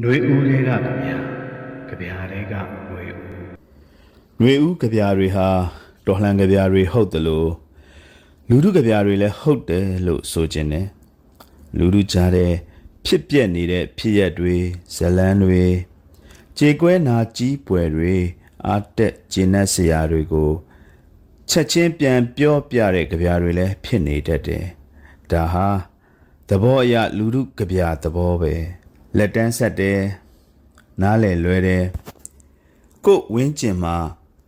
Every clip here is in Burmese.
ຫນွေဦးတွေကကြဗျာကြဗျာတွေကຫນွေဦး ຫນွေဦးကြပြားတွေဟာတော်လှန်ကြပြားတွေဟုတ်တယ်လို့လူထုကြပြားတွေလည်းဟုတ်တယ်လို့ဆိုခြင်းတယ်လူထုကြားတဲ့ဖြစ်ပျက်နေတဲ့ဖြစ်ရက်တွေဇလန်းတွေကြေကွဲနာကြီးပွဲတွေအာတက်ဂျင်းနက်စရာတွေကိုချက်ချင်းပြန်ပြောပြတဲ့ကြပြားတွေလည်းဖြစ်နေတတ်တယ်ဒါဟာသဘောအရလူထုကြပြားသဘောပဲ လက်တန်းဆက်တယ်နားလည်လွယ်တယ်ကို့ဝင်းကျင်မှာ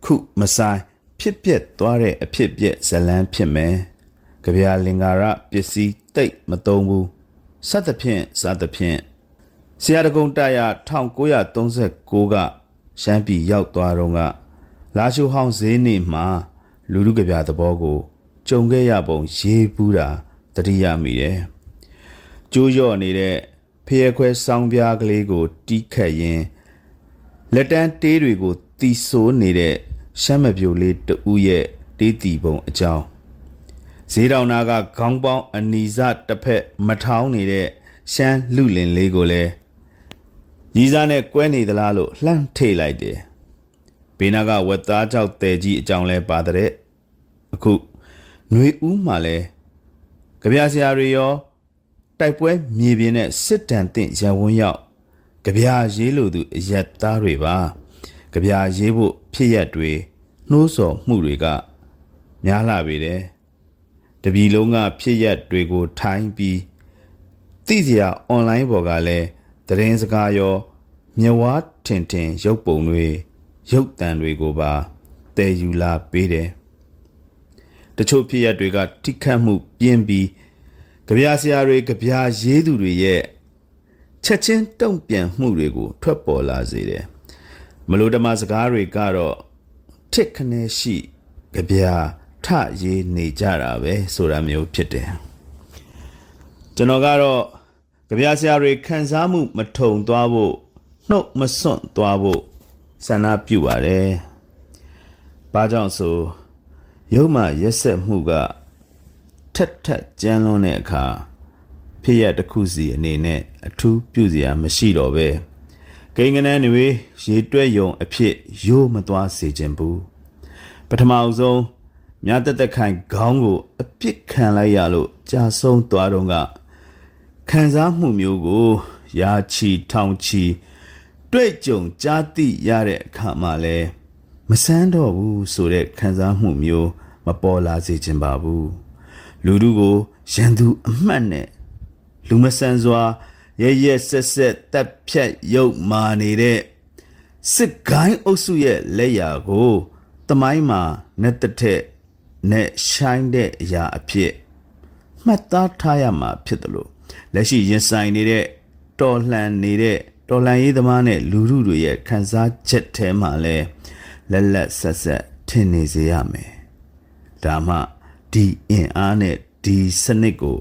ခုမဆိုင်ဖြစ်ပျက်သွားတဲ့အဖြစ်ပျက်ဇလန်းဖြစ်မယ်။ကြပြာလင်္ကာရပစ္စည်းတိတ်မသုံးဘူး။စသဖြင့်စသဖြင့်ဆရာတကုံတရ1939ကရှမ်းပြည်ရောက်သွားတော့ကလာရှိုးဟောင်းဈေးနေမှာ လူလူကြပြသဘောကိုကြုံခဲ့ရပုံရေးပူးတာတတိယမိတယ်။ကျိုးလျော့နေတဲ့ ဖျဲခွဲဆောင်းပြားကလေးကို တီးခတ်ရင်းလက်တန်းတေးတွေကိုတီဆိုးနေတဲ့ရှမ်းမပြိုလေးတူရဲ့တေးတီပုံအကြောင်းဈေးတောင်နာကခေါင်းပေါင်းအနီစတစ်ဖက်မထောင်းနေတဲ့ရှမ်းလူလင်လေးကိုလည်းရီးစားနဲ့ကွဲနေသလားလို့လှမ်းထိတ်လိုက်တယ်ဘေးနာကဝက်သားကြောက်တဲကြီးအကြောင်းလဲပါတဲ့အခုຫນွေဦးမှလဲကြပြဆရာတွေရော တိုက်ပွဲမြေပြင်နဲ့စစ်တမ်းတင်ရန်ဝန်းရောက်ကြပြာရေးလို့သူအရက်သားတွေပါကြပြာရေးဖို့ဖြစ်ရက်တွေနှိုးဆော်မှုတွေကများလာပေတယ်တပြီလုံးကဖြစ်ရက်တွေကိုထိုင်းပြီးသိစရာအွန်လိုင်းပေါ်ကလည်းသတင်းစကားရောမြဝါထင်ထင်ရုပ်ပုံတွေရုပ်တံတွေကိုပါတည်ယူလာပေးတယ်တချို့ဖြစ်ရက်တွေက ထိခတ်မှုပြင်းပြီး ကြပြာဆရာတွေကြပြာရေးသူတွေရဲ့ချက်ချင်းတုံ့ပြန်မှုတွေကို ထွက်ပေါ်လာစေတယ်မလို့ဓမ္မစကားတွေကတော့ထစ်ခနဲရှိကြပြာထရေးနေကြတာပဲဆိုတာမျိုးဖြစ်တယ်ကျွန်တော်ကတော့ကြပြာဆရာတွေခံစားမှုမထုံသွားဖို့နှုတ်မစွန့်သွားဖို့ဆန္ဒပြုပါတယ်ဘာကြောင့်ဆိုရုံမှရက်ဆက်မှုက ထက်ထက်ကြမ်းလွန်းတဲ့အခါဖြစ်ရတစ်ခုစီအနေနဲ့အထူးပြုစရာမရှိတော့ပဲကိန်းကနန်းတွေရေတွက်ယုံအဖြစ်ရိုးမသွားစေခြင်းဘူးပထမအဆုံးမြတ်တက်တက်ခိုင်ခေါင်းကိုအပြစ်ခံလိုက်ရလို့ကြာဆုံးသွားတော့ကခံစားမှုမျိုးကိုယာချီထောင်ချီတွေ့ကြုံကြားသိရတဲ့အခါမှာလဲမဆန်းတော့ဘူးဆိုတဲ့ခံစားမှုမျိုးမပေါ်လာစေခြင်းပါဘူး လူတို့ကိုရန်သူအမှတ်နဲ့လူမဆန်စွာရရက်ဆက်ဆက်တပ်ဖြတ်ရုပ်မာနေတဲ့စစ်ကိုင်းအုပ်စုရဲ့လက်ရာကိုတမိုင်းမှာနဲ့တထက်နဲ့ရှိုင်းတဲ့အရာအဖြစ်မှတ်သားထားရမှာဖြစ်တယ်လို့လက်ရှိရင်ဆိုင်နေတဲ့တော်လှန်နေတဲ့တော်လှန်ရေးသမားနဲ့လူထုတွေရဲ့ခံစားချက်ထဲမှာလဲလက်လက်ဆက်ဆက်ထင်နေစေရမယ်ဒါမှ ဒီအင်အားနဲ့ဒီစနစ်ကို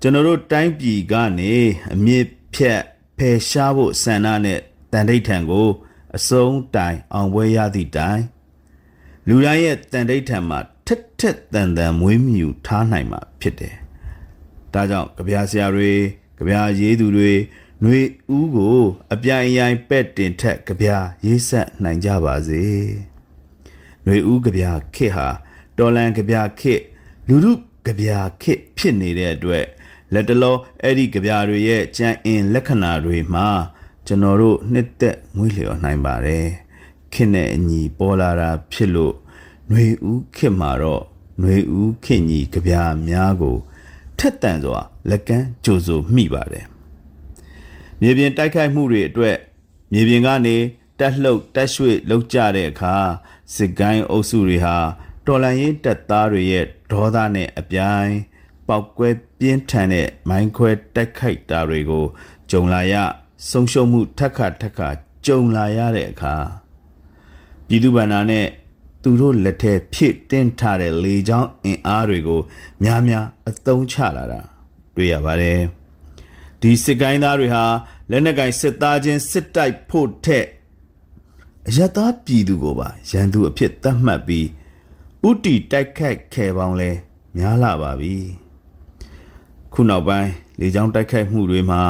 ကျွန်တော်တို့တိုင်းပြည်ကနေအမြင့်ဖြတ်ဖယ်ရှားဖို့ဆန္ဒနဲ့တန်ဋိဌံကို အစုံတိုင်အောင်ပွဲရသည့်တိုင်လူတိုင်းရဲ့တန်ဋိဌံမှာထက်ထက်တန်တန်မွေးမြူထားနိုင်မှာဖြစ်တယ်။ဒါကြောင့်ကြပြာဆရာတွေကြပြာရေးသူတွေຫນွေဦးကို အပြိုင်အယိုင်ပဲ့တင်ထက်ကြပြာရေးဆက်နိုင်ကြပါစေ။ຫນွေဦးကြပြာခစ်ဟာ တော်လန်ကြပြာခစ်လူလူကြပြာခစ်ဖြစ်နေတဲ့အတွက်လက်တလောအဲ့ဒီကြပြာတွေရဲ့ကြံအင်လက္ခဏာတွေမှာကျွန်တော်တို့နှစ်သက်ငွေလျော်နိုင်ပါတယ်ခစ်နဲ့အညီပေါ်လာတာဖြစ်လို့ຫນွေဦးခစ်မှာတော့ຫນွေဦးခစ်ညီကြပြာများကိုထက်တန်စွာလက်ကမ်းကြိုဆိုမိပါတယ်မြေပြင်တိုက်ခိုက်မှုတွေအတွက်မြေပြင်ကနေတက်လှုပ်တက်ရွှေ့လှုပ်ကြတဲ့အခါစစ်ကိုင်းအုပ်စုတွေဟာ တော်လန်ရင်တပ်သားတွေရဲ့ဒေါသနဲ့အပြိုင်ပောက်ကွဲပြင်းထန်တဲ့မိုင်းခွဲတိုက်ခိုက်တာတွေကိုကြုံလာရဆုံးရှုံးမှုထက်ခါထက်ခါကြုံလာရတဲ့အခါပြည်သူ့ဗန္နာနဲ့သူတို့လက်ထဲဖြစ်တင်းထားတဲ့လေကြောင်းအင်အားတွေကိုများများအသုံးချလာတာတွေ့ရပါတယ်ဒီစစ်ကိုင်းသားတွေဟာလက်နက်ကင်စစ်သားချင်းစစ်တိုက်ဖို့ထက်အယက်သားပြည်သူကိုပါရန်သူအဖြစ်သတ်မှတ်ပြီး ဥတီတိုက်ခတ်ခဲ့ပေါင်းလဲများလာပါပြီခုနောက်ပိုင်းလေကြောင်းတိုက်ခိုက်မှုတွေမှာ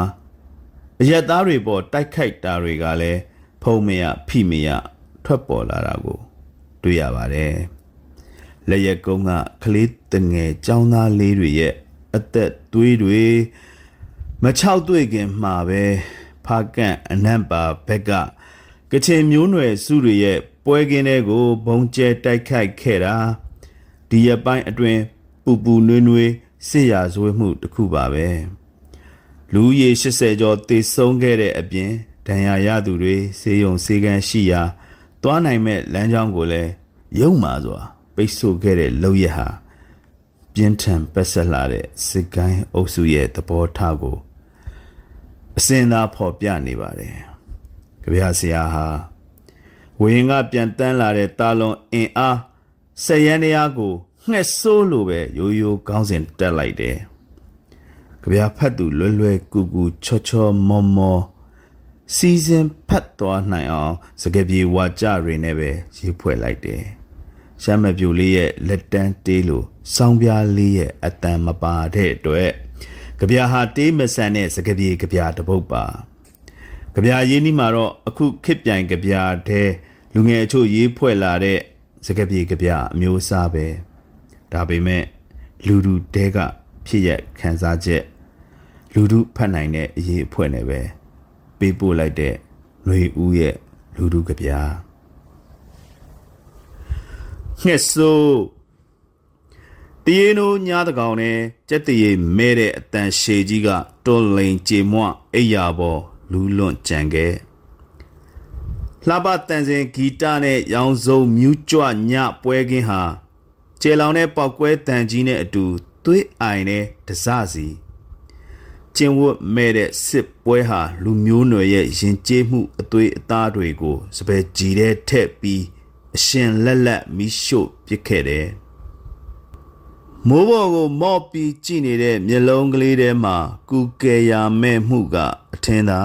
အရက်သားတွေပေါ်တိုက်ခိုက်တာတွေကလည်းဖုံမရဖိမရထွက်ပေါ်လာတာကို တွေ့ရပါတယ်လက်ရက်ကုန်းကကလေးတငယ်ចောင်းသားလေးတွေရဲ့အသက်သွေးတွေမချောက်တွေ့ခင်မှာပဲဖားကန့်အနံ့ပါဘက်ကကချင်မျိုးနွယ်စုတွေရဲ့ ပွဲကင်းတွေကိုဘုံကျဲတိုက်ခိုက်ခဲ့တာဒီရပိုင်းအတွင်းပူပူနွေးနွေးစစ်ရာဇဝဲမှုတစ်ခုပါပဲလူဦးရေ80ကျော်တေဆုံးခဲ့တဲ့အပြင်ဒဏ်ရာရသူတွေစေယုံစေကန်းရှိရာသွားနိုင်မဲ့လမ်းကြောင်းကိုလည်းရုံမာစွာပိတ်ဆို့ခဲ့တဲ့လောက်ရဟာပြင်းထန်ပက်ဆက်လာတဲ့စစ်ကိုင်းအုပ်စုရဲ့သဘောထားကိုအစင်သာဖော်ပြနေပါတယ်။ကြပြဆရာဟာ ဝင်းကပြန်တန်းလာတဲ့တာလွန်အင်အားဆက်ရန်တရားကိုငှက်ဆိုးလိုပဲရိုးရိုးကောင်းစဉ်တက်လိုက်တယ်။ကြပြဖတ်သူလွယ်လွယ်ကူကူချောချောမောမောစီစဉ်ဖတ်သွားနိုင်အောင်စကားပြေဝါကြတွေနဲ့ပဲရေးဖွဲ့လိုက်တယ်။ရှမ်းမပြူလေးရဲ့လက်တန်းတေးလို့စောင်းပြားလေးရဲ့အတန်မပါတဲ့အတွက်ကြပြဟာတေးမဆန်တဲ့စကားပြေကြပြတစ်ပုတ်ပါ။ကြပြရင်းနှီးမှာတော့အခုခစ်ပြိုင်ကြပြတဲ့ လူငယ်အချို့ရေးဖွဲ့လာတဲ့စကားပြေကြပြအမျိုးအစားပဲ။ဒါပေမဲ့လူလူတဲကဖြစ်ရခံစားချက်လူလူဖတ်နိုင်တဲ့အရေးအဖွဲ့နဲ့ပဲပေးပို့လိုက်တဲ့ຫນွေဦးရဲ့လူလူကြပြားငှက်ဆိုးတရေနိုးညားတကောင်နဲ့ကြက်တရေမဲတဲ့အတန်ရှည်ကြီးကတွန်လိန်ကြေမွအိယာပေါ်လူးလွန့်ကြံခဲ့ လှပတန်စင်ဂီတနဲ့ရောင်စုံမြူးကြွညပွဲကင်းဟာကျေလောင်တဲ့ပောက်ကွဲတန်ကြီးနဲ့အတူသွေးအိုင်တဲ့တစစီကျင်ဝတ်မဲ့တဲ့စစ်ပွဲဟာလူမျိုးနွယ်ရဲ့ရင်ကျေးမှုအသွေးအသားတွေကိုစပယ်ကြည်တဲ့ထက်ပြီးအရှင်လက်လက်မိရှို့ပစ်ခဲ့တယ်။မိုးဘော်ကိုမော့ပြီးကြည့်နေတဲ့မျက်လုံးကလေးထဲမှာကူကယ်ရာမဲ့မှုကအထင်သာ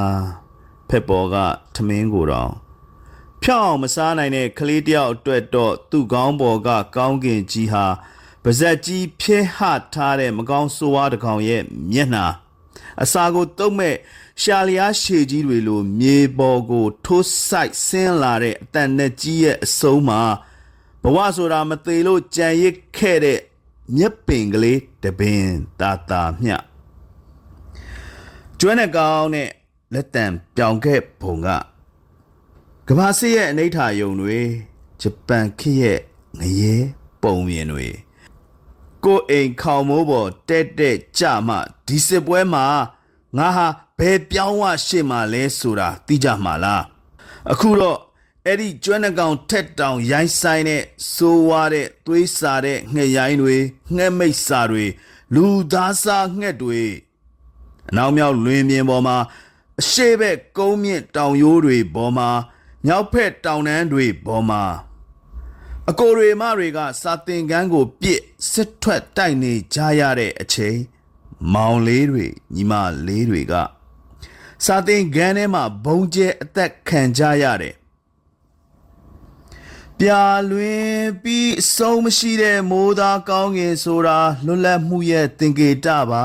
ဖက်ပေါ်ကထမင်းကိုတော့ ဖြောင်းအောင်မစားနိုင်တဲ့ကလေးတယောက်အတွက်တော့သူ့ကောင်းပေါ်ကကောင်းကင်ကြီးဟာပါဇက်ကြီးဖြဲဟထားတဲ့မကောင်းဆိုးဝါးတစ်ကောင်ရဲ့မျက်နှာအစာကိုတုံးမဲ့ရှာလျားရှည်ကြီးတွေလိုမြေပေါ်ကိုထိုးဆိုင်ဆင်းလာတဲ့အတန်နဲ့ကြီးရဲ့အဆုံးမှာဘဝဆိုတာမသေးလို့ကြံရစ်ခဲ့တဲ့မြက်ပင်ကလေးတပင်တာတာမျှကျွမ်းတဲ့ကောင်းနဲ့လက်တံပြောင်ခဲ့ဘုံက ကဘာစစ်ရဲ့အနိဋ္ဌာယုံတွေဂျပန်ခေတ်ရဲ့ငရဲပုံမြင်တွေကိုအိမ်ခေါင်မိုးပေါ်တက်တက်ကြမှဒီစစ်ပွဲမှာငါဟာဘယ်ပြောင်းဝရှေ့မှာလဲဆိုတာသိကြမှာလားအခုတော့အဲ့ဒီကျွမ်းနှကောင်ထက်တောင်ရိုင်းဆိုင်တဲ့စိုးဝါတဲ့သွေးစာတဲ့ငှက်ရိုင်းတွေငှက်မိတ်စာတွေလူသားစားငှက်တွေအနောက်မြောက်လွင်ပြင်ပေါ်မှာအရှိဘက်ကုန်းမြင့်တောင်ရိုးတွေပေါ်မှာ မြောက်ဖက်တောင်တန်းတွေပေါ်မှာအကိုတွေမတွေကစာတင်ကန်းကိုပြစ်စစ်ထွက်တိုက်နေကြရတဲ့အချိန်မောင်လေးတွေညီမလေးတွေကစာတင်ကန်းထဲမှာဘုံကျဲအသက်ခံကြရတယ်ပြာလွင်ပြီးအဆုံးမရှိတဲ့မိုးသားကောင်းငင်ဆိုတာလွတ်လပ်မှုရဲ့သင်္ကေတပါ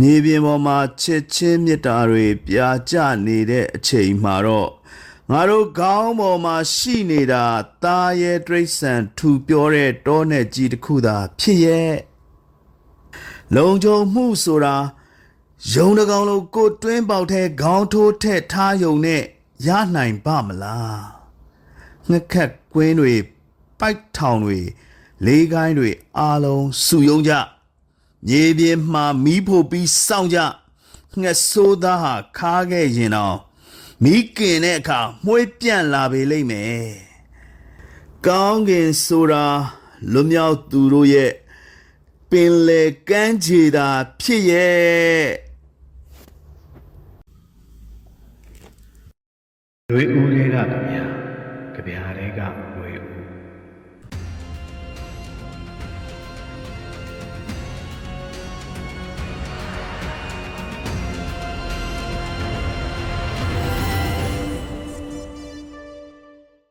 နေပြင်ပေါ်မှာချစ်ချင်းမြတ်တာတွေပြာကျနေတဲ့အချိန်မှာတော့ငါတို့ခေါင်းပေါ်မှာရှိနေတာသားရဲ့တိရစ္ဆာန်ထူပြောတဲ့တောနဲ့ကြီးတစ်ခုသာဖြစ်ရဲ့လုံခြုံမှုဆိုတာယုံတကောင်လို့ကိုတွင်းပေါက်ထဲခေါင်းထိုးထက်ထားယုံနဲ့ရနိုင်ပါမလားငှက်ခက်ကွင်းတွေပိုက်ထောင်တွေလေးကိုင်းတွေအားလုံးစုယုံကြ မြေပြင်မှာမီးဖို့ပြီးစောင့်ကြငှက်ဆိုးသားဟာခါခဲ့ရင်တော့မီးကင်တဲ့အခါမှွေးပြန့်လာပေလိမ့်မယ်ကောင်းကင်ဆိုတာလွတ်မြောက်သူတို့ရဲ့ပင်လေကမ်းခြေသာဖြစ်ရဲ့လွေဦးလေးကကြဗျာကြဗျာလေးက